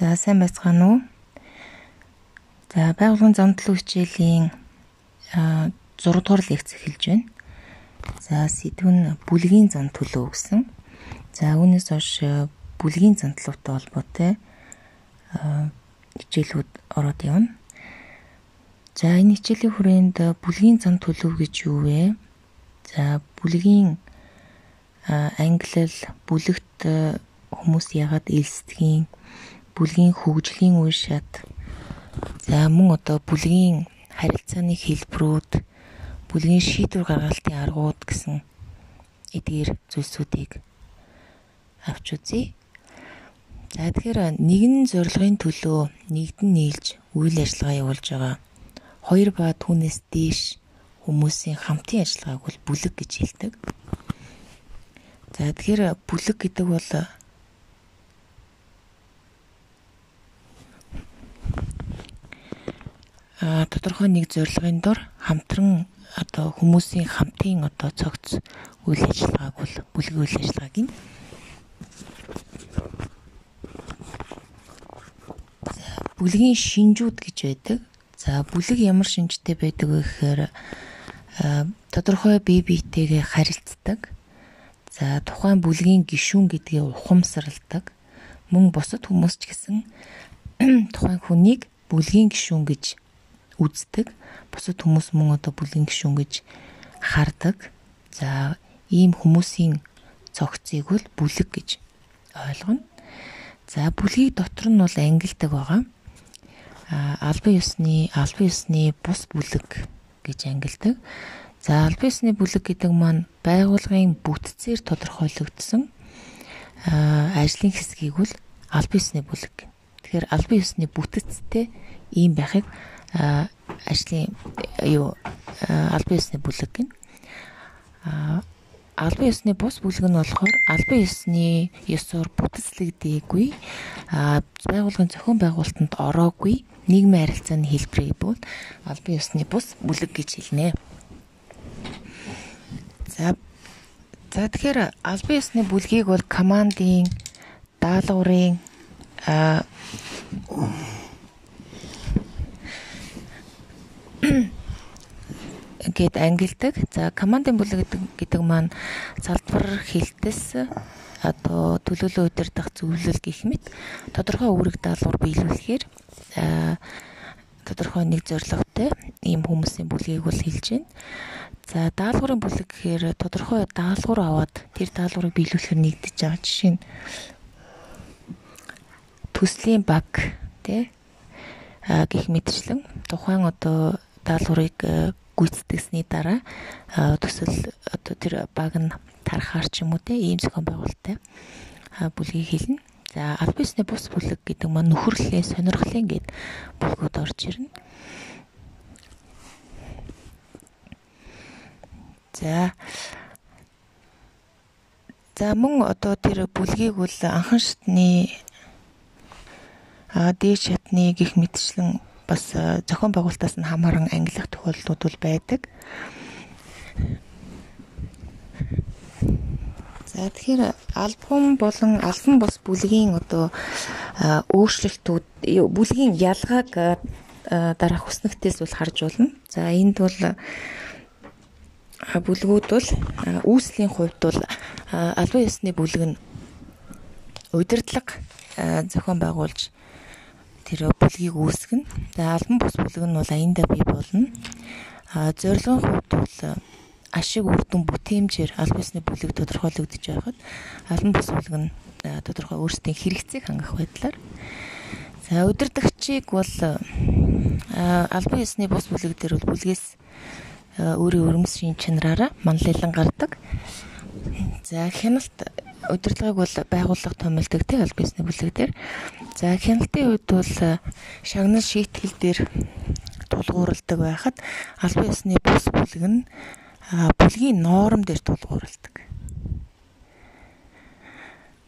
За сайн байцгаана уу? За байгуулгын зам төлөв хичээлийн 6 дугаар лекц эхэлж байна. За сэдв нь бүлгийн зам төлөв гэсэн. За үүнээс хойш бүлгийн зам төлөвтэй холбоотой хичээлүүд ороод явна. За энэ хичээлийн хүрээнд бүлгийн зам төлөв гэж юу вэ? За бүлгийн англил бүлэгт хүмүүс ягаад элсдгийг бүлгийн хөгжлийн шат за мөн одоо бүлгийн харилцааны хэлбэрүүд бүлгийн шийдвэр гаргалтын аргууд гэсэн эдгээр зүйлсүүдийг авч үзье. За тэгэхээр нэгэн зорилгын төлөө нэгдэн нийлж үйл ажиллагаа явуулж байгаа хоёр ба түүнээс дээш хүмүүсийн хамтын ажиллагааг бол бүлэг гэж хэлдэг. За тэгэхээр бүлэг гэдэг бол а тодорхой нэг зорилгын дор хамтран одоо хүмүүсийн хамтын одоо цогц үйл ажиллагааг бол бүлгийн үйл ажиллагааг нь бүлгийн шинжүүд гэж байдаг. За бүлэг ямар шинжтэй байдаг вэ гэхээр тодорхой бие биетэйгээ харилцдаг. За тухайн бүлгийн гишүүн гэдгийг ухамсарладаг. Мөн бусад хүмүүс ч гэсэн тухайн хүнийг бүлгийн гишүүн гэж үздэг. Бусад хүмүүс мөн одоо бүлгийн гишүүн гэж хардаг. За ийм хүмүүсийн цогцыг бол бүлэг гэж ойлгоно. За бүлгийг дотор нь бол ангилдаг байгаа. А албан ёсны албан ёсны бус бүлэг гэж ангилдаг. За албан ёсны бүлэг гэдэг маань байгууллагын бүтцээр тодорхойлогдсон ажлын хэсгийг бол албан ёсны бүлэг. Тэгэхээр албан ёсны бүтцтэй ийм байхыг ажлын юу албан ёсны бүлэг гин. А албан ёсны бус бүлэг нь болохоор албан ёсны ёсоор бүтцлэгдээгүй а байгууллагын зохион байгуулалтанд ороогүй нийгмийн харилцааны хэлбэрийг бол албан ёсны бус бүлэг гэж хэлнэ. За за тэгэхээр албан ёсны бүлгийг бол командын даалгаврын а гэд ангилдаг. За командын бүлэг гэдэг, гэдэг маань салбар хилтэс одоо төлөөлөл удирдах зөвлөл гэх мэт тодорхой үүрэг даалгавар биелүүлэхээр тодорхой нэг зорилготой ийм хүмүүсийн бүлгийг бол хэлж байна. За даалгаврын бүлэг гэхээр тодорхой даалгавар аваад тэр даалгаврыг биелүүлэхээр нэгдэж байгаа жишээ нь төслийн баг тий гэх мэтчлэн тухайн одоо даалгаврыг э, гүйцэтгэсний дараа э, төсөл одоо тэр баг нь тарахаар ч юм уу те ийм зохион байгуулалттай бүлгийг хэлнэ. За аль бисны бус бүлэг гэдэг маань нөхөрлөлийн сонирхлын гэд бүлгүүд орж ирнэ. За За мөн одоо тэр бүлгийг бол анхан шатны а дээд шатны гих мэтчлэн бас э, зохион байгуулалтаас нь хамааран ангилах тохиолдлууд бол байдаг. За тэгэхээр альбом болон албан бус бүлгийн одоо э, өөрчлөлтүүд бүлгийн ялгааг э, дараах хүснэгтээс бол харж болно. За энд бол бүлгүүд бол үүслийн хувьд бол албан ёсны бүлэг нь удирдлага зохион байгуулж тэр бүлгийг үүсгэнэ. За албан бус бүлэг нь бол аяндаа бий болно. А зорилгын хувьд бол ашиг үр дүн бүтээмжээр албан ёсны бүлэг тодорхойлогдож байхад албан бус бүлэг нь тодорхой өөрсдийн хэрэгцээг хангах байдлаар за удирдагчийг бол албан ёсны бус бүлэг дээр бол бүлгээс өөрийн өрмөсийн чанараараа манлайлан гардаг. За хяналт удирдлагыг бол байгууллага томилдог тий аль бизнес бүлэг дээр. За хяналтын үед бол э, шагнал шийтгэл дээр тулгуурладаг байхад албан ёсны бус бүлэг нь бүлгийн норм дээр тулгуурладаг.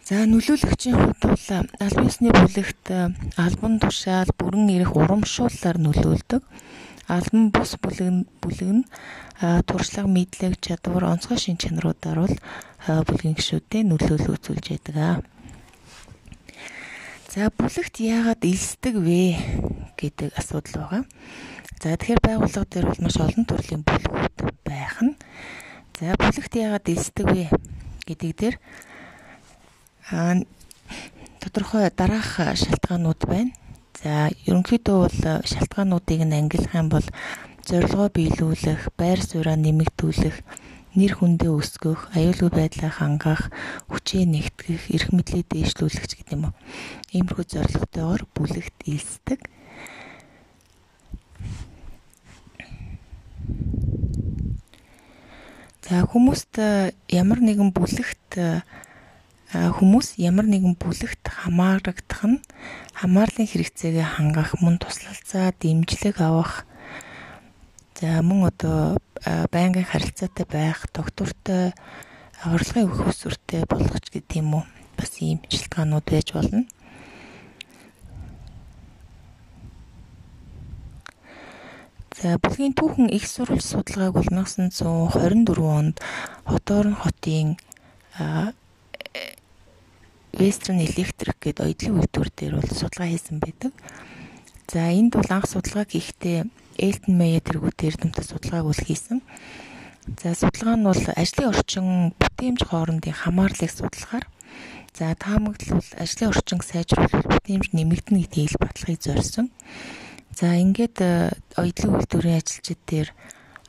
За нөлөөлөгчийн хувьд бол албан ёсны бүлэгт э, албан тушаал бүрэн ирэх урамшууллаар нөлөөлдөг албан бус бүлэг бүлэг нь туршлага мэдлэг чадвар онцгой шин чанаруудаар бол бүлгийн гишүүдэд нөлөөлөл үзүүлж байдаг аа. За бүлэгт яагаад элсдэг вэ гэдэг асуудал байгаа. За тэгэхээр байгууллага дээр бол маш олон төрлийн бүлгүүд байх нь. За бүлэгт яагаад элсдэг вэ гэдэг дээр аа тодорхой дараах шалтгаанууд байна. За ерөнхийдөө бол шалтгаануудыг нь ангилах юм бол зорилгоо биелүүлэх, байр сууриа нэмэгдүүлэх, нэр хүндээ өсгөх, аюулгүй байдлаа хангах, хүчээ нэгтгэх, эрх мэдлээ дээшлүүлэх ч гэдэг юм уу. Иймэрхүү зорилготойгоор бүлэгт илсдэг. За хүмүүст ямар нэгэн бүлэгт хүмүүс ямар нэгэн бүлэгт хамаарагдах нь хамаарлын хэрэгцээгээ хангах, мөн туслалцаа, дэмжлэг авах За мөн одоо байнгын харилцаатай байх, доктортой орлогын өгөх усүртэй болгоч гэдэг юм уу? Бас ийм шалтгаанууд байж болно. За бүлгийн түүхэн их сурвалж судалгааг бол 1924 онд Хотоорн хотын Western Electric гэдэг оюутлын үйлдвэр дээр бол судалгаа хийсэн байдаг. За энд бол анх судалгаа хийхдээ Элтон Мэйе тэргүүт эрдэмтэд судалгааг үл хийсэн. За судалгаа нь бол ажлын орчин бүтээмж хоорондын хамаарлыг судлахаар за таамаглал ажлын орчин сайжруулах бүтээмж нэмэгдэнэ гэдгийг ил баталгыг зорьсон. За ингээд э, оюутлын үйлдвэрийн ажилчид дээр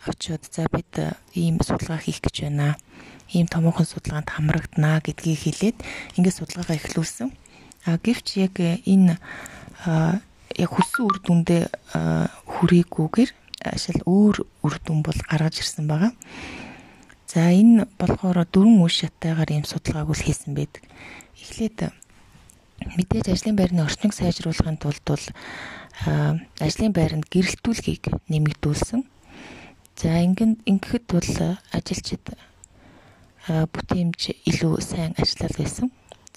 очиод за бид э, ийм судалгаа хийх гэж байна. Ийм томоохон судалгаанд хамрагдана гэдгийг хэлээд ингээд судалгаагаа эхлүүлсэн. А гэвч яг э, энэ яг хүссэн үр дүндээ хүрээгүйгээр шал өөр үр дүн бол гаргаж ирсэн байгаа. За энэ болохоор дөрвөн үе шаттайгаар ийм судалгааг үл хийсэн байдаг. Эхлээд мэдээж ажлын байрны орчныг сайжруулахын тулд бол ажлын байранд гэрэлтүүлгийг нэмэгдүүлсэн. За ингэн ингэхэд бол ажилчид бүтээмж илүү сайн ажиллал байсан.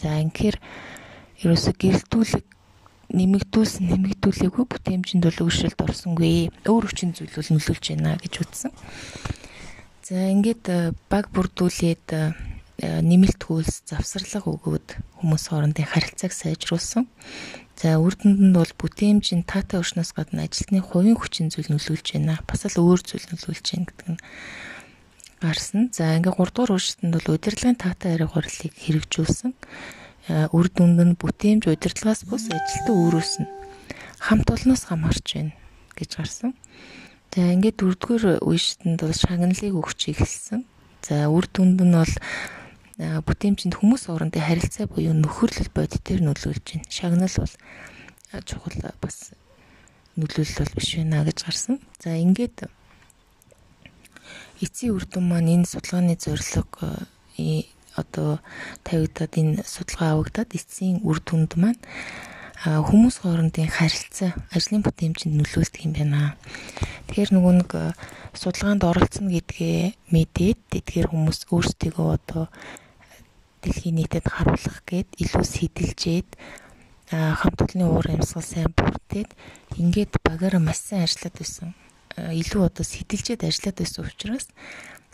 За ингэхээр ерөөсө гэрэлтүүлэг нэмэгдүүлсэн нэмэгдүүлээгүй бүтээмжинд бол өөрчлөлт орсонгүй. Өөр хүчин зүйл бол нөлөөлж байна гэж үзсэн. За ингээд э, баг бүрдүүлээд э, нэмэлт хөлс завсарлага өгөөд хүмүүс хоорондын харилцааг сайжруулсан. За үр дүнд нь бол бүтээмжийн таатай өршнөөс гадна ажилтны хувийн хүчин зүйл нөлөөлж байна. Бас л өөр зүйл нөлөөлж байна гэдэг нь гарсан. За ингээ 3 дугаар үржитэнд бол удирдлагын таатай арга барилыг хэрэгжүүлсэн. Э, үр дүнд нь бүтээмж удирдлагаас бус ажилтан өөрөөс нь хамт олноос хамаарч байна гэж гарсан. За ингээд дөрөвдүгээр үеиштэнд бол шагналыг өгч эхэлсэн. За үр дүнд нь бол э, бүтээмжинд хүмүүс хоорондын харилцаа буюу нөхөрлөл бодит төр нөлөөлж байна. Шагнал бол э, чухал бас нөлөөлөл бол биш байна гэж гарсан. За ингээд эцсийн үр дүн маань энэ судалгааны зорилго одоо тавигдаад энэ судалгаа авагдаад эцсийн үр дүнд маань хүмүүс хоорондын харилцаа ажлын бүтээмжинд нөлөөлдөг юм байна. Тэгэхээр нөгөө нэг судалгаанд оролцсон гэдгээ мэдээд тэдгээр хүмүүс өөрсдийгөө одоо дэлхийн нийтэд харуулах гээд илүү сэтэлжээд хамт олонны уур амьсгал сайн бүрдээд ингээд багаараа маш сайн ажиллаад байсан. илүү одоо сэтэлжээд ажиллаад байсан учраас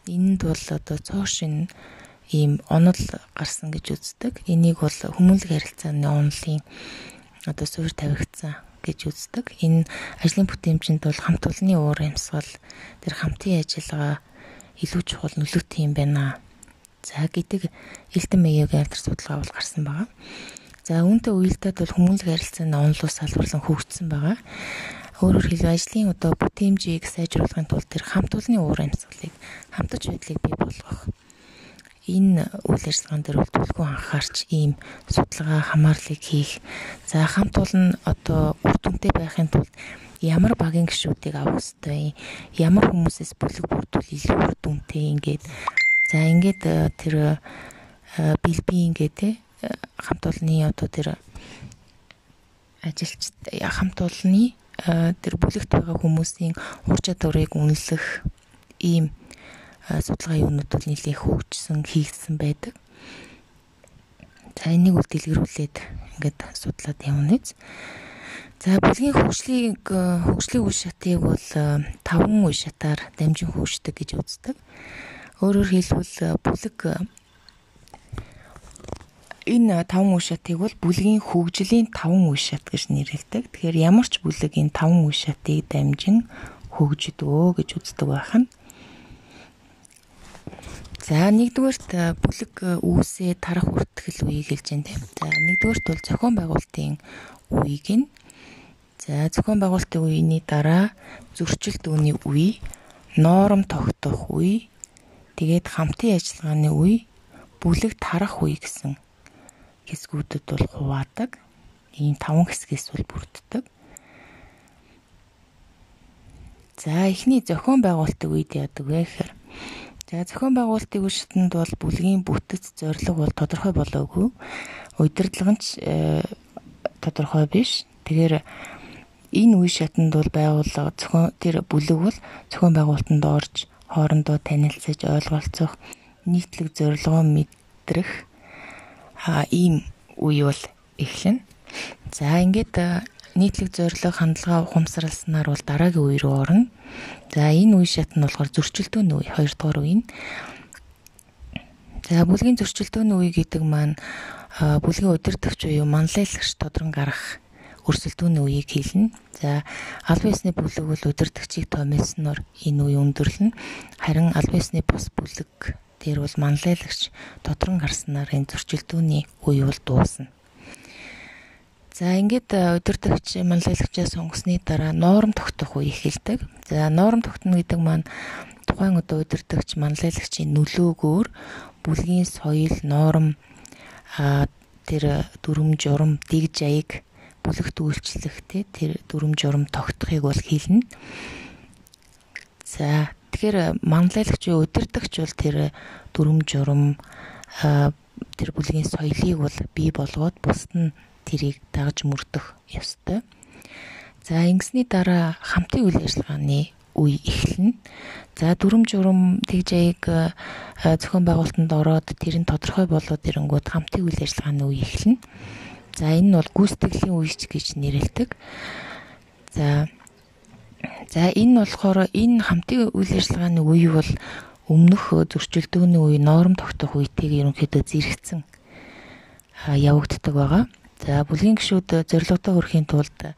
энэнд бол одоо цоо шин ийм онол гарсан гэж үздэг. Энийг бол хүмүүнлэг харилцааны онолын одоо суурь тавигдсан гэж үздэг. Энэ ажлын бүтээмжинд бол хамт олонны уур амьсгал тэр хамтын ажиллагаа илүү чухал нөлөөтэй юм байна. За гэдэг Элтэн Мэйогийн алдар судалгаа бол гарсан байгаа. За үүнтэй уялдаад бол хүмүүнлэг харилцааны онолоос салбарлан хөгжсөн байгаа. Өөрөөр хэлбэл ажлын одоо бүтээмжийг сайжруулахын тулд тэр хамт олонны уур амьсгалыг хамтаж байдлыг бий болгох энэ үйл ажиллагаан дээр бол түлхүү анхаарч ийм судалгаа хамаарлыг хийх. За хамт олон одоо үр дүнтэй байхын тулд ямар багийн гişүүдийг авах ёстой юм. Ямар хүмүүсээс бүлэг бүрдүүл илүү үр дүнтэй ингээд за ингээд э, тэр э, билби ингээд те э, хамт олонны одоо тэр ажилч хамт олонны тэр бүлэгт байгаа хүмүүсийн ур чадварыг үнэлэх ийм судалгаа юунууд бол нэлээд хөгжсөн хийгдсэн байдаг. За энийг үл дэлгэрүүлээд ингээд судлаад явна биз. За бүлгийн хөгжлийг хөгжлийн үе шатыг бол таван үе шатаар дамжин хөгждөг гэж үздэг. Өөрөөр хэлбэл бүлэг энэ таван үе шатыг бол бүлгийн хөгжлийн таван үе шат гэж нэрлэдэг. Тэгэхээр ямар ч бүлэг энэ таван үе шатыг дамжин хөгждөө гэж үздэг байхна. За нэгдүгээрт бүлэг үүсээ тарах үртгэл үеийг хэлж байна тийм. За нэгдүгээрт бол зохион байгуулалтын үеийг нь за зохион байгуулалтын үений дараа зөрчилд үүний үе, ноором тогтоох үе, тэгээд хамтын ажиллагааны үе, бүлэг тарах үе гэсэн хэсгүүдэд бол хуваадаг. Ийм таван хэсгээс бол бүрддэг. За эхний зохион байгуулалтын үед яадаг вэ гэхээр за зохион байгуулалтын үештэнд бол бүлгийн бүтэц зорилго бол тодорхой болоогүй. Удирдлага нь э, тодорхой биш. Тэгэхээр энэ үе шатанд бол байгууллага зохион тэр бүлэг бол зохион байгуулалтанд орж хоорондоо танилцаж ойлголцох нийтлэг зорилгоо мэдрэх а ийм үе бол эхлэнэ. За ингээд нийтлэг зорилго хандлага ухамсарласнаар бол дараагийн үе рүү орно. За энэ үе шат нь болохоор зөрчилдөөний үе, хоёрдугаар үе нь. За бүлгийн зөрчилдөөний үе гэдэг маань бүлгийн удирдагч буюу манлайлагч тодрон гарах өрсөлдөөний үеийг хэлнэ. За аль биесны бүлэг бол удирдагчийг томилсноор энэ үе өндөрлөн. Харин аль биесны бус бүлэг дээр бол манлайлагч тодрон гарснаар энэ зөрчилдөөний үе бол дуусна. За ингээд удирдагч манлайлагчаа сонгосны дараа ноорм тогтоох үе эхэлдэг. За ноорм тогтно гэдэг маань тухайн одоо удирдагч манлайлагчийн нөлөөгөөр бүлгийн соёл, норм а тэр дүрм журам, дэг жаяг бүлэгт үйлчлэх те тэр дүрм журам тогтохыг бол хэлнэ. За Тэгэхээр манлайлагч уу өдөрдөгч бол тэр дүрм журам тэр бүлгийн соёлыг бол бий болгоод бусд нь тэрийг дагж мөрдөх ёстой. За ингэсний дараа хамтын үйл ажиллагааны үе эхэлнэ. За дүрм журам тэгжээг зохион байгуулалтанд ороод тэр нь тодорхой болоод ирэнгүүт хамтын үйл ажиллагааны үе эхэлнэ. За энэ нь бол гүйцэтгэлийн үеч гэж нэрлэдэг. За За энэ болохоор энэ хамтын үйл ажиллагааны үе бол өмнөх зөрчилдөөний үе норм тогтоох үетэйг ерөнхийдөө зэрэгцэн явагддаг байгаа. За бүлгийн гишүүд зорилготой хүрэхийн тулд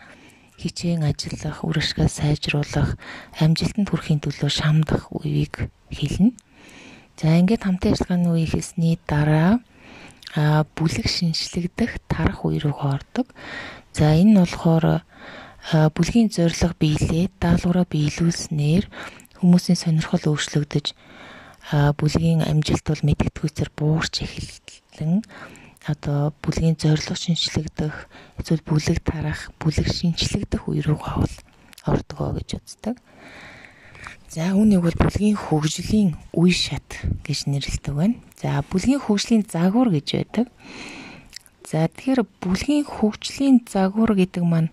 хичээн ажиллах, үр ашгаа сайжруулах, амжилтанд хүрэхийн төлөө шамдах үеийг хэлнэ. За ингээд хамтын ажиллагааны үе хэлсний дараа а бүлэг шинжлэгдэх тарах үе рүү ордог. За энэ нь болохоор бүлгийн зорилго биелээ даалгавраа биелүүлснээр хүмүүсийн сонирхол өөрчлөгдөж бүлгийн амжилт бол мэдгэдэггүйцээр буурч эхэллэн одоо бүлгийн зорилго шинчлэгдэх эсвэл бүлэг тарах бүлэг шинчлэгдэх үе рүү гавал ордгоо гэж үздэг. За үүнийг бол бүлгийн хөгжлийн үе шат гэж нэрлэдэг байна. За бүлгийн хөгжлийн загвар гэж байдаг. За тэгэхээр бүлгийн хөгжлийн загвар гэдэг маань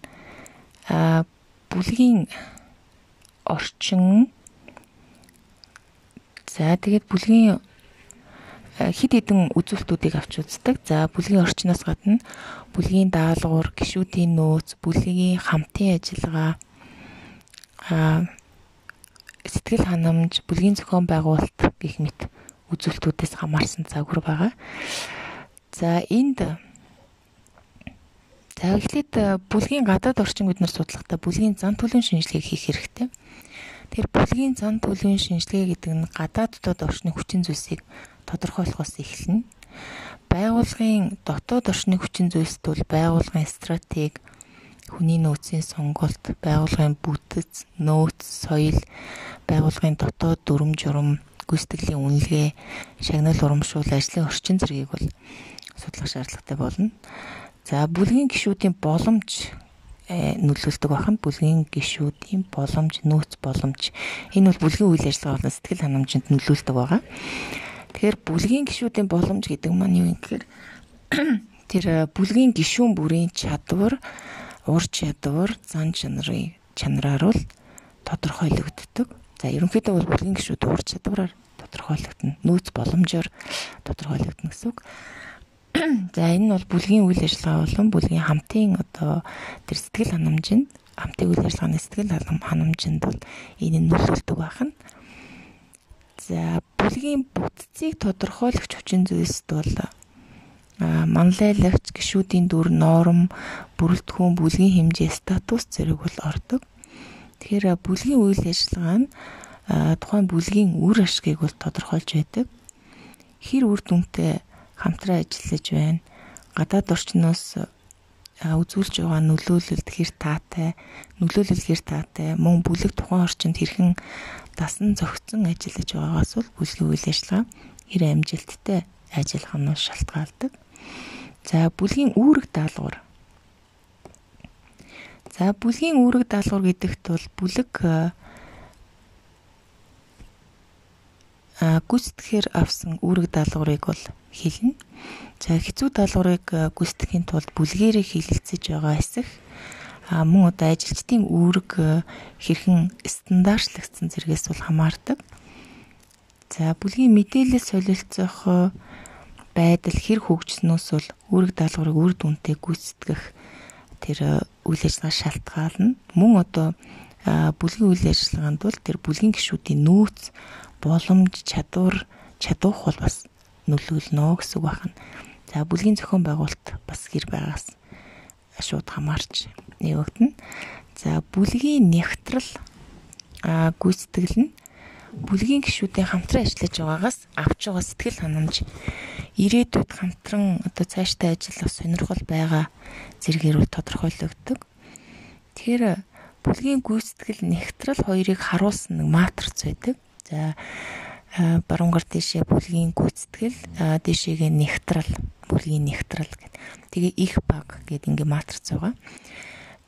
а бүлгийн орчин за тэгээд бүлгийн хид хідэн үзүүлэлтүүдийг авч үздэг. За бүлгийн орчноос гадна бүлгийн даалгавар, гишүүдийн нөөц, бүлгийн хамтын ажиллагаа а сэтгэл ханамж, бүлгийн зохион байгуулалт гэх мэт үзүүлэлтүүдээс хамаарсан загвар байгаа. За энд За эхлээд э, бүлгийн гадаад орчин бид нар судлахдаа бүлгийн зан төлөвийн шинжилгээг хийх хэрэгтэй. Тэгэхээр бүлгийн зан төлөвийн шинжилгээ гэдэг нь гадааддод орчны хүчин зүйлсийг тодорхойлохоос эхэлнэ. Байгууллагын дотоод орчны хүчин зүйлсд бол байгууллагын стратеги, хүний нөөцийн сонголт, байгууллагын бүтэц, нөөц, соёл, байгууллагын дотоод дүрм журам, гүйцэтгэлийн үнэлгээ, шагнал урамшуул, ажлын орчин зэргийг бол судлах шаардлагатай болно. За бүлгийн гишүүдийн боломж э, нөлөөлдөг бахан бүлгийн гишүүдийн боломж нөөц боломж энэ бол бүлгийн үйл ажиллагаа болон сэтгэл ханамжинд нөлөөлдөг байгаа. Тэгэхээр бүлгийн гишүүдийн боломж гэдэг маань юу юм гэхээр тэр э, бүлгийн гишүүн бүрийн чадвар, ур чадвар, зан чанарын чанараар бол тодорхойлогддог. За ерөнхийдөө бол бүлгийн гишүүд ур чадвараар тодорхойлогдно. Нөөц боломжоор тодорхойлогдно гэсэн үг. За энэ нь бол бүлгийн үйл ажиллагаа болон бүлгийн хамтын одоо тэр сэтгэл ханамжинд хамтын үйл ажиллагааны сэтгэл ханамжинд бол энэ нөлөөлдөг байна. За бүлгийн бүтцийг тодорхойлогч хүчин зүйлсд бол манлайлагч гişүүдийн дүр норм бүрэлдэхүүн бүлгийн хэмжээ статус зэрэг бол ордог. Тэгэхээр бүлгийн үйл ажиллагаа нь тухайн бүлгийн үр ашгийг бол тодорхойлж байдаг. Хэр үр дүнтэй хамтран ажиллаж байна. Гадаад орчноос үзүүлж байгаа нөлөөлөлд хэр таатай, нөлөөлөл хэр таатай, мөн бүлэг тухайн орчинд хэрхэн дасан зохицон ажиллаж байгаагаас бол бүлгийн үйл ажиллагаа хэр амжилттай ажиллах нь шалтгаалдаг. За бүлгийн үүрэг даалгавар. За бүлгийн үүрэг даалгавар гэдэгт бол бүлэг гүйцэтгэхээр авсан үүрэг даалгаврыг бол хэлнэ. За хэцүү даалгаврыг гүйцэтгэхийн тулд бүлгээрээ хилэлцэж байгаа эсэх а мөн одоо ажилчдын үүрэг хэрхэн стандартлагдсан зэрэгээс бол хамаардаг. За бүлгийн мэдээлэл солилцох байдал хэр хөгжснөөс бол үүрэг даалгаврыг үр дүнтэй гүйцэтгэх тэр үйл ажиллагаа шалтгаална. Мөн одоо бүлгийн үйл ажиллагаанд бол тэр бүлгийн гишүүдийн нөөц, боломж, чадвар, чадвах бол бас нөлөөлнө гэсэн үг байна. За бүлгийн зохион байгуулалт бас хэр байгаас шууд хамаарч нэвэгдэнэ. За бүлгийн нэгтрал а гүйцэтгэл нь бүлгийн гишүүдийн хамтран ажиллаж байгаагаас авч байгаа сэтгэл ханамж ирээдүйд хамтран одоо цаашдаа ажиллах сонирхол байгаа зэргээр тодорхойлогддог. Тэгэхээр бүлгийн гүйцэтгэл нэгтрал хоёрыг харуулсан нэг матриц байдаг. За баруунгаар дэшээ бүлгийн гүйцэтгэл дэшээгээ нэгтрал бүлгийн нэгтрал гэдэг. Тэгээ их баг гэдэг ингээ матриц байгаа.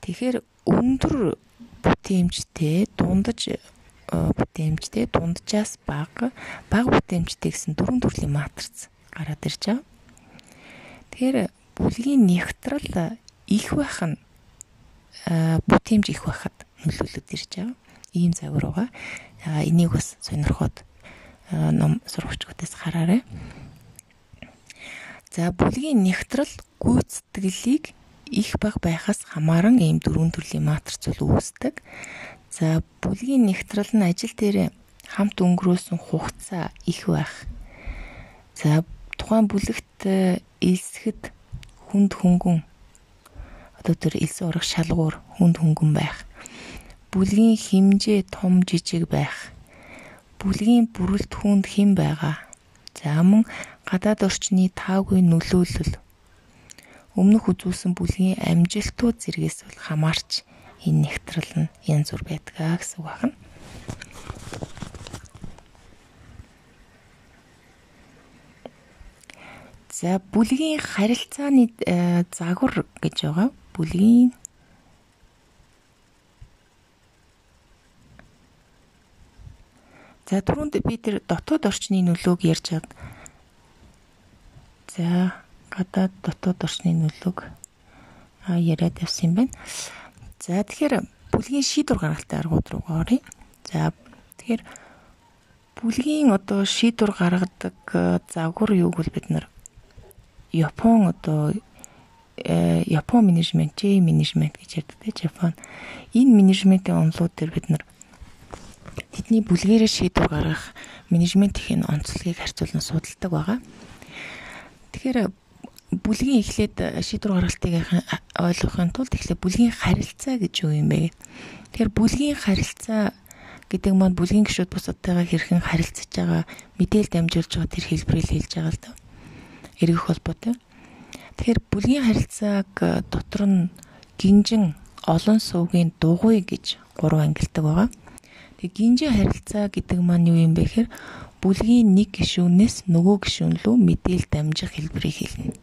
Тэгэхээр өндөр бүтээмжтэй дундаж бүтээмжтэй дунджаас бага бага бүтээмжтэй гэсэн дөрвөн төрлийн матриц гараад ирж байгаа. Тэгэхээр бүлгийн нэгтрал их байх нь бүтээмж их байхад нөлөөлөд ирж байгаа. Ийм завар байгаа. Энийг бас сонирхоод ном сурагчдаас хараарай. За бүлгийн нэгтрал гүйцэтгэлийг их баг байхаас хамааран ийм дөрвөн төрлийн матрц бол үүсдэг. За бүлгийн нэгтрал нь ажил дээр хамт өнгөрөөсөн хугацаа их байх. За тухайн бүлэгт элсэхэд хүнд хөнгөн одоо тэр элсэн урах шалгуур хүнд хөнгөн байх. Бүлгийн хэмжээ том жижиг байх бүлгийн бүрэлдэхүүнд хэн байгаа. За мөн гадаад орчны таагүй нөлөөлөл өмнөх үзүүлсэн бүлгийн амжилтууд зэргээс бол хамаарч энэ нэгтрал нь янз бүр байдгаа гэсэн үг байна. За бүлгийн харилцааны э, загвар гэж байгаа. Бүлгийн За түрүүнд би тэр дотоод орчны нөлөөг ярьж чад. За гадаад дотоод орчны нөлөөг а яриад явсан юм байна. За тэгэхээр бүлгийн шийдвэр гаргалтын аргууд руу оръё. За тэгэхээр бүлгийн одоо шийдвэр гаргадаг загвар юуг бол бид нар Япон одоо Япон менежмент, J менежмент гэж ярьдаг тийм Япон. Энэ менежментийн онолууд дээр бид нар тэдний бүлгэрээ шийдвэр гаргах менежментийн онцлогийг харьцуулан судалдаг байгаа. Тэгэхээр бүлгийн эхлээд шийдвэр гаргалтыг ойлгохын тулд эхлээд бүлгийн харилцаа гэж юу юм бэ? Тэгэхээр бүлгийн харилцаа гэдэг маань бүлгийн гишүүд бусадтайгаа хэрхэн харилцаж байгаа мэдээлэл дамжуулж байгаа тэр хэлбэрийг хэлж байгаа л да. Эргэх холбоотой. Тэгэхээр бүлгийн харилцааг дотор нь гинжин олон сувгийн дугуй гэж гурван ангилдаг байгаа. Тэг гинжи харилцаа гэдэг маань юу юм бэ гэхээр бүлгийн нэг гишүүнээс нөгөө гишүүн рүү мэдээл дамжих хэлбэрийг хэлнэ.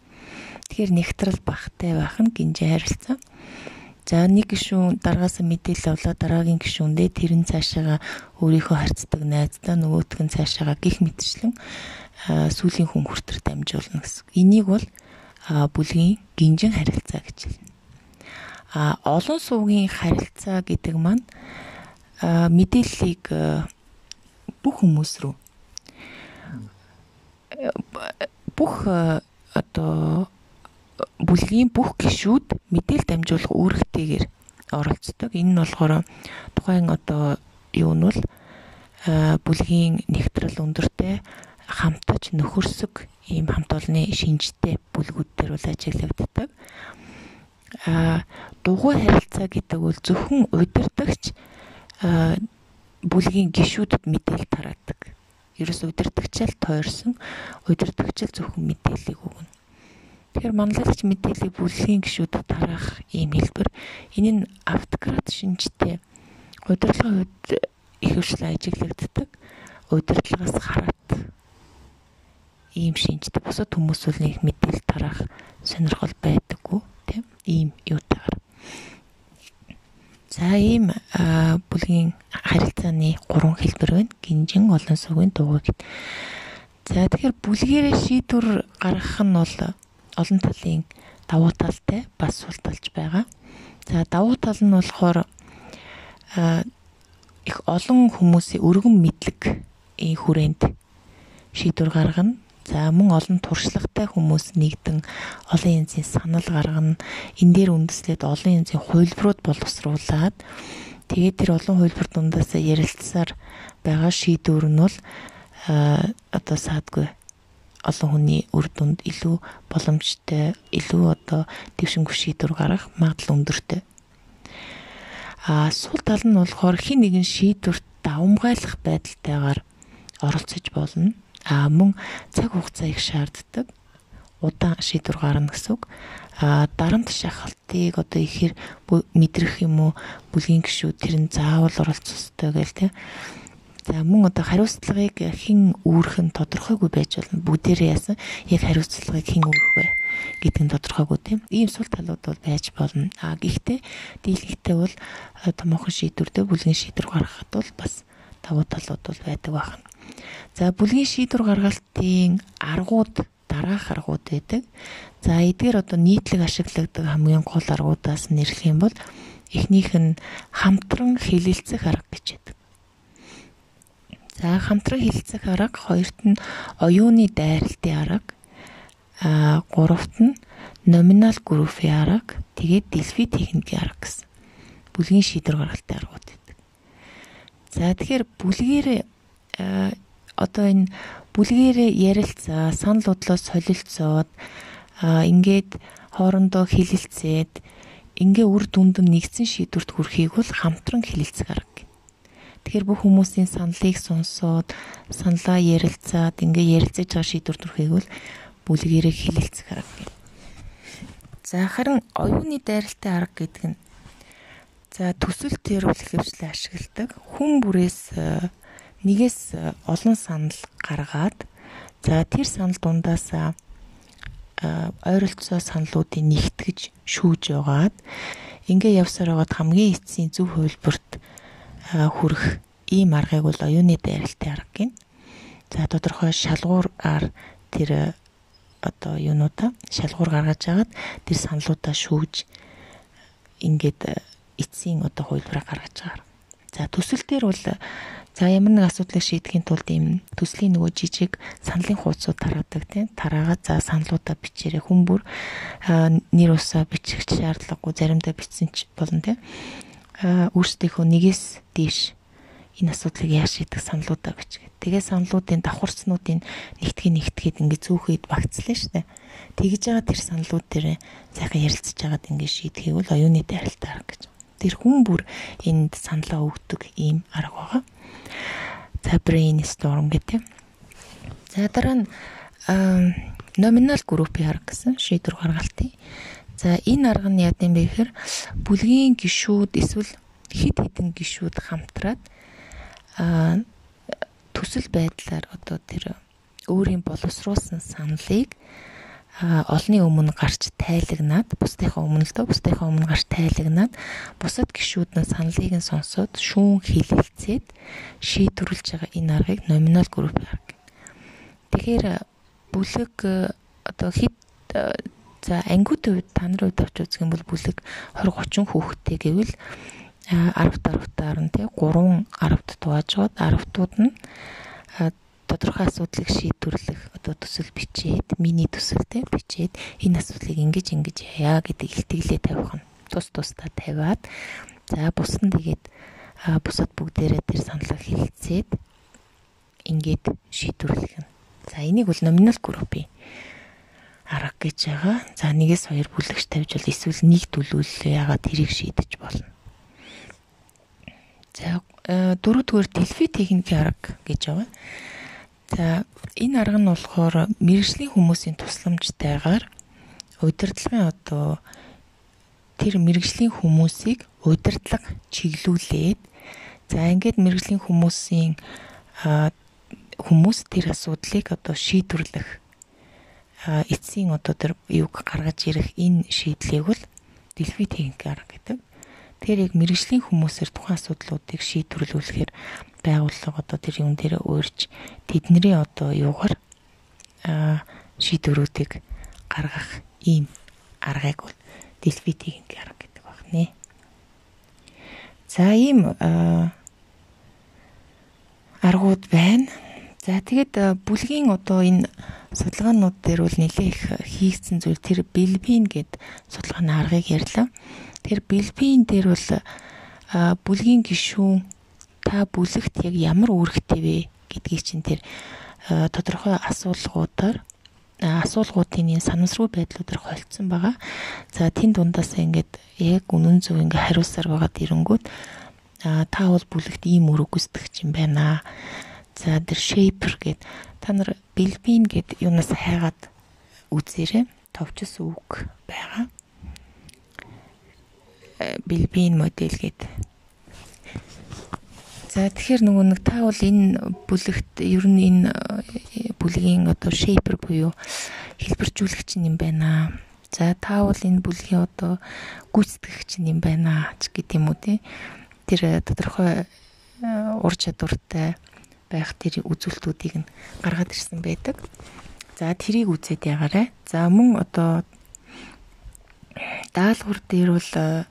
Тэгэхээр нэгтрал багтай байх нь гинжи харилцаа. За нэг гишүүн дараагаас мэдээлэл авлаа дараагийн гишүүндээ тэр нь цаашаага өөрийнхөө харьцдаг найздаа нөгөөтг нь цаашаага гих мэтчлэн сүүлийн хүн хүртэр дамжуулна гэсэн. Энийг бол бүлгийн гинжин харилцаа гэж хэлнэ. А олон суугийн харилцаа гэдэг маань мэдээллийг бүх хүмүүс рүү бүх одоо бүлгийн бүх гишүүд мэдээл дамжуулах үүрэгтэйгээр оролцдог. Энэ нь болохоор тухайн одоо юу нь бол бүлгийн нэгтрал өндөртэй хамтаж нөхөрсөг ийм хамт олонны шинжтэй бүлгүүд төр бол ажиглагддаг. А дугуй харилцаа гэдэг бол зөвхөн удирдахч бүлгийн гишүүдэд мэдээлэл тараадаг. Ерөөс удирдахчаал тойрсон удирдахчаал зөвхөн мэдээллийг өгнө. Тэгэхээр манлайлагч мэдээллийг бүлгийн гишүүдэд тараах ийм хэлбэр энэ нь автократ шинжтэй удирдлагын хувьд их хвшлэн ажиглагддаг. Удирдлагаас хараат ийм шинжтэй бусад хүмүүс бол нэг мэдээлэл тараах сонирхол байдаггүй тийм ийм юутаар. За ийм бүлгийн харилцааны гурван хэлбэр байна. Гинжин олон сүгийн дугуй гэд. За тэгэхээр бүлгээрээ шийдвэр гаргах нь бол олон талын давуу талтай бас сул талж байгаа. За давуу тал нь болохоор их олон хүмүүсийн өргөн мэдлэг хүрээнд шийдвэр гаргана. За мөн олон туршлагатай хүмүүс нэгдэн олон янзын санал гаргана. Энэ дээр үндэслээд олон янзын хувилбарууд боловсруулад тэгээд тэр олон хувилбар дундаас ярилцсаар байгаа шийдвэр нь бол одоо саадгүй олон хүний үр дүнд илүү боломжтой, илүү одоо дэвшингүй шийдвэр гаргах магадлал өндөртэй. А сул тал нь болохоор хин нэгэн шийдвэрт давмгайлах байдалтайгаар оролцож болно а мөн цаг хугацаа их шаарддаг удаан шийдвэр гарна гэсэн үг. А дарамт шахалтыг одоо ихээр мэдрэх юм уу бүлгийн гişүүд тэр нь заавал оролцох ёстой гээл те. За мөн одоо хариуцлагыг хэн үүрэх нь тодорхойгүй байж болно. Бүгдээрээ яасан яг хариуцлагыг хэн үүрэх вэ гэдэг нь тодорхойгүй тийм. Ийм сул талууд бол байж болно. А гэхдээ дийлэгтэй бол томоохон шийдвэртэй бүлгийн шийдвэр гаргахад бол бас давуу талууд бол байдаг байна. За бүлгийн шийдвэр гаргалтын аргууд дараах аргууд байдаг. За эдгээр одоо нийтлэг ашигладаг хамгийн гол аргуудаас нэрлэх юм бол эхнийх нь хамтран хилэлцэх арга гэж байдаг. За хамтран хилэлцэх арга, хоёрт нь оюуны дайралтын арга, а гуравт нь номинал группийн арга, тэгээд дэлфи техникийн арга гэсэн. Бүлгийн шийдвэр гаргалтын аргууд байдаг. За тэгэхээр бүлгээр одоо энэ бүлгээрээ ярилцаа, санал бодлоос солилцоод ингээд хоорондоо хилэлцээд ингээ үр дүнд нь нэгдсэн шийдвэрт хүрэхийг бол хамтран хилэлцэх арга. Тэгэхээр бүх хүмүүсийн саналыг сонсоод саналаа ярилцаад ингээ ярилцаж байгаа шийдвэрт хүрэхийг бол бүлгээрээ хилэлцэх арга. За харин оюуны дайралтай арга гэдэг нь за төсөл төр үл хэвшлээ ашигладаг хүн бүрээс нэгээс э, олон санал гаргаад за тэр санал дундаас э, ойролцоо саналуудыг нэгтгэж шүүж яваад ингээ явсаар байгаад хамгийн эцсийн зөв хувилбарт э, хүрэх ийм аргыг бол оюуны дайралтай арга гин. За тодорхой шалгуураар тэр одоо юунуудаа шалгуур гаргаж агаад тэр саналуудаа шүүж ингээд эцсийн одоо хувилбараа гаргаж байгаа. За төсөл дээр бол За ямар нэг асуудлыг шийдэхин тулд ийм төслийн нөгөө жижиг саналын хуудсууд тараадаг тийм тараагаад за саналуудаа бичээрэй хүн бүр нэр усаа бичих шаардлагагүй заримдаа бичсэн ч болно тийм өөрсдийнхөө нэгээс дээш энэ асуудлыг яаж шийдэх саналуудаа бичгээ. Тэгээ саналуудын давхарцнуудын нэгтгэе нэгтгээд ингээ зүүхэд багцлаа штэ. Тэгж байгаа тэр саналууд дээр сайхан ярилцж байгаад ингээ шийдэхийг бол оюуны дайралтай арга гэж. Тэр хүн бүр энд саналаа өгдөг ийм арга байгаа. За brainstorm гэдэг. За дараа нь номинал группийн арга гэсэн шийдвэр гаргалтыг. За энэ арга нь яа гэм бэ гэхээр бүлгийн гişүүд эсвэл хид хідэн гişүүд хамтраад төсөл байдлаар одоо тэр өөрийн боловсруулсан саналыг олны өмнө гарч тайлагнаад бусдынхаа өмнө л дөө бусдынхаа өмнө гарч тайлагнаад бусад гişүүд нь саналыг нь сонсоод шүүн хилэлцээд шийдвэрлэж байгаа энэ аргыг номинал групп арга. Тэгэхээр бүлэг одоо хэд за ангиуд үед та нарын үед авч үзэх юм бол бүлэг 20 30 хүүхэдтэй гэвэл 10 10-аар нь тий 3 10-т дуажгаад 10-тууд нь тодорхой асуудлыг шийдвэрлэх одоо төсөл бичээд миний төсөлтэй бичээд энэ асуудлыг ингэж ингэж яа гэдэг илтгэлээ тавих нь тус тусдаа тавиад за бус нь тэгээд бусад бүгдээрээ тэр саналаа хэлэлцээд ингээд шийдвэрлэх нь За энийг бол номинал группийн арга гэж байгаа. За нэгээс хоёр бүлэгч тавьж бол эсвэл нэг төлөвлөлөө ягаад тэрийг шийдэж болно. За э, дөрөвдүгээр дэлфи техникийн арга гэж байгаа. За энэ арга нь болохоор мэрэгжлийн хүмүүсийн тусламжтайгаар удирдлагын одоо тэр мэрэгжлийн хүмүүсийг удирдлага чиглүүлээд за ингээд мэрэгжлийн хүмүүсийн хүмүүс тэр асуудлыг одоо шийдвэрлэх эцсийн одоо тэр юг гаргаж ирэх энэ шийдлийг бол дэлфи техник арга гэдэг. Тэгэхээр яг мэрэгжлийн хүмүүсээр тухайн асуудлуудыг шийдвэрлүүлэхээр байгууллага одоо тэр юм дээр өөрч тэдний одоо юугаар шийдвэрүүдийг гаргах ийм аргыг бол техник арга гэдэг байна. За ийм аргууд байна. За тэгэд бүлгийн одоо энэ судалгаанууд дээр бол нэлээ их хийгдсэн зүйл тэр бэлбин гэд судалгааны аргыг ярьлаа. Тэр бэлбин дээр бол бүлгийн гишүүн та бүлэгт яг ямар үүрэгтэй вэ гэдгийг чинь тэр тодорхой асуулгуудаар асуулгуудын энэ санамсргүй байдлуудаар холцсон байгаа. За тэн дундаас ингээд яг үнэн зөв ингээ хариулсаар байгаа дэрэнгүүд та бол бүлэгт ийм үүрэг гүйцэтгэж юм байна За тэр shaper гэд та нар бэлбин гэд юунаас хайгаад үзээрэй. Товчс үг байгаа. Бэлбин модель гэд. За тэгэхээр нөгөө нэг та бол энэ бүлэгт ер нь энэ бүлгийн одоо shaper буюу хэлбэржүүлэгч юм байна. За та бол энэ бүлгийн одоо гүйцэтгэгч юм байна ч гэдэм үү те. Тэр тодорхой ур чадвартай байх тэр үзүүлэлтүүдийг нь гаргаад ирсэн байдаг. За тэрийг үзээд ягаарай. За мөн одоо даалгавар дээр бол э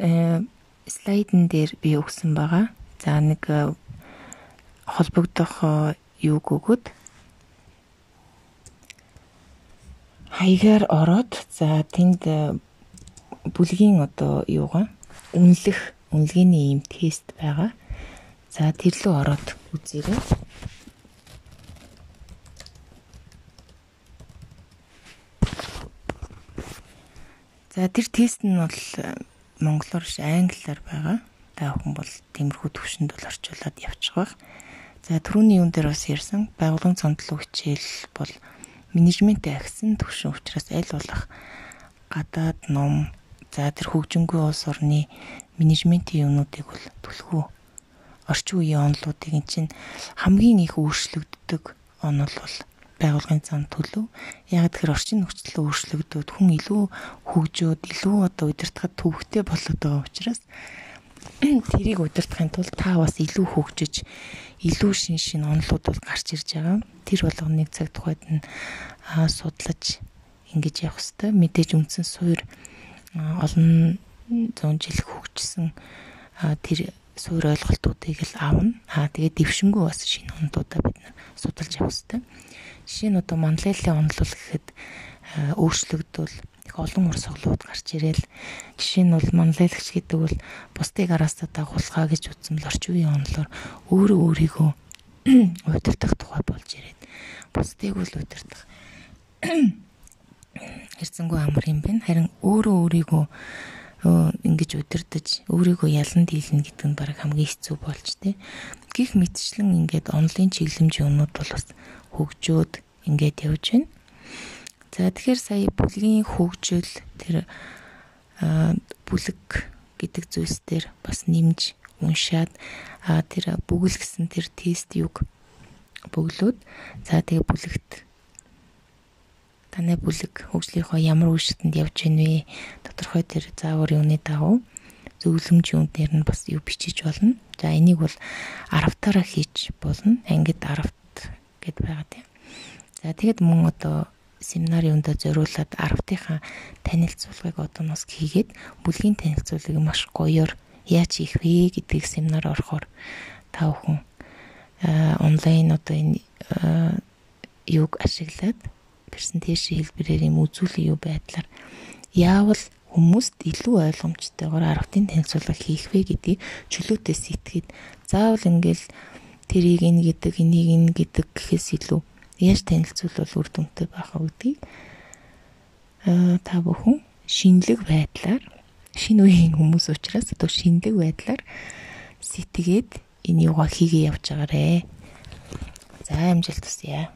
слайдн дээр би өгсөн байгаа. За нэг э, холбогдох э, юуг өгöd хаягаар ороод за тэнд э, бүлгийн одоо юугаа үнэлэх үнэлгээний ийм тест байгаа. За тэр лөө ороод үзээрэй. За тэр тест нь бол э, монголоор ш англиар байгаа. Та бүхэн бол тиймэрхүү төвшөнд бол орчуулад явчих байх. За түрүүний юун дээр бас ярьсан байгууллагын цондлог хичээл бол менежменттэй агсан төвшин учраас аль болох гадаад ном за тэр хөгжингүй улс орны менежментийн юмнуудыг бол түлхүү орчин үеийн онолуудыг эн чинь хамгийн их өөрчлөгддөг онол бол байгуулгын зам төлөв. Яг тэгэхээр орчин нөхцөл өөрчлөгдөд хүн илүү хөгжөөд илүү одоо удирдахад төвөгтэй болоод байгаа учраас тэрийг удирдахын тулд та бас илүү хөгжиж илүү шин шин онолууд бол гарч ирж байгаа. Тэр болгоныг цаг тухайд нь судлаж ингэж явах хэвээр мэдээж үндсэн суур олон зуун жил хөгжсөн тэр суур ойлголтуудыг л авна. Аа тэгээд дэвшингүү бас шинэ онолуудаа бид судалж явах хэрэгтэй. Жишээ нь одоо манлайлалын онол гэхэд өөрчлөгдөл их олон урсгалууд гарч ирээл жишээ нь бол манлайлагч гэдэг бол бусдыг араастаа дагуулхаа гэж үзсэн л орчин үеийн онолоор өөрөө өөрийгөө удирдах тухай болж ирээд бусдыг бол удирдах хэрцэнгүү амар юм байна. Харин өөрөө өөрийгөө ингэж удирдах өөрийгөө ялан дийлнэ гэдэг нь баг хамгийн хэцүү болж тээ. Гэх мэтчлэн ингээд онлайн чиглэмжийн юмнууд бол бас хөгжөөд ингээд явж байна. За тэгэхээр сая бүлгийн хөгжил тэр бүлэг гэдэг зүйлс дээр бас нэмж уншаад тэр бүгэл гэсэн тэр тест юг бөглөөд за тэгээ бүлэгт таны бүлэг хөгжлийнхөө ямар шатанд явж гин вэ? Тодорхой тэр заавар юуны дагуу зөвлөмж юм дээр нь бас юу бичиж болно. За энийг бол 10-таараа хийж болно. Ангид 10-т гэд байгаа тийм. За тэгэд мөн одоо семинар юундаа зориулаад 10-тынхаа танилцуулгыг одоо нас хийгээд бүлгийн танилцуулгыг маш гоёор яаж хийх вэ гэдгийг семинар орохоор та бүхэн онлайн одоо энэ юг ашиглаад презентацийн хэлбэрээр юм үзүүлэх юу байдлаар яавал хүмүүст илүү ойлгомжтойгоор 10-ын танилцуулга хийх вэ гэдгийг чөлөөтэй сэтгэхэд заавал ингээл тэрийг ин гэдэг, энийг ин гэдэг гэхээс илүү яаж танилцуулбал үр дүнтэй байх вэ гэдгийг аа та бүхэн шинэлэг байдлаар шинэ үеийн хүмүүс учраас одоо шинэлэг байдлаар сэтгээд энэ юга хийгээ явж байгаарэ. За амжилт хүсье.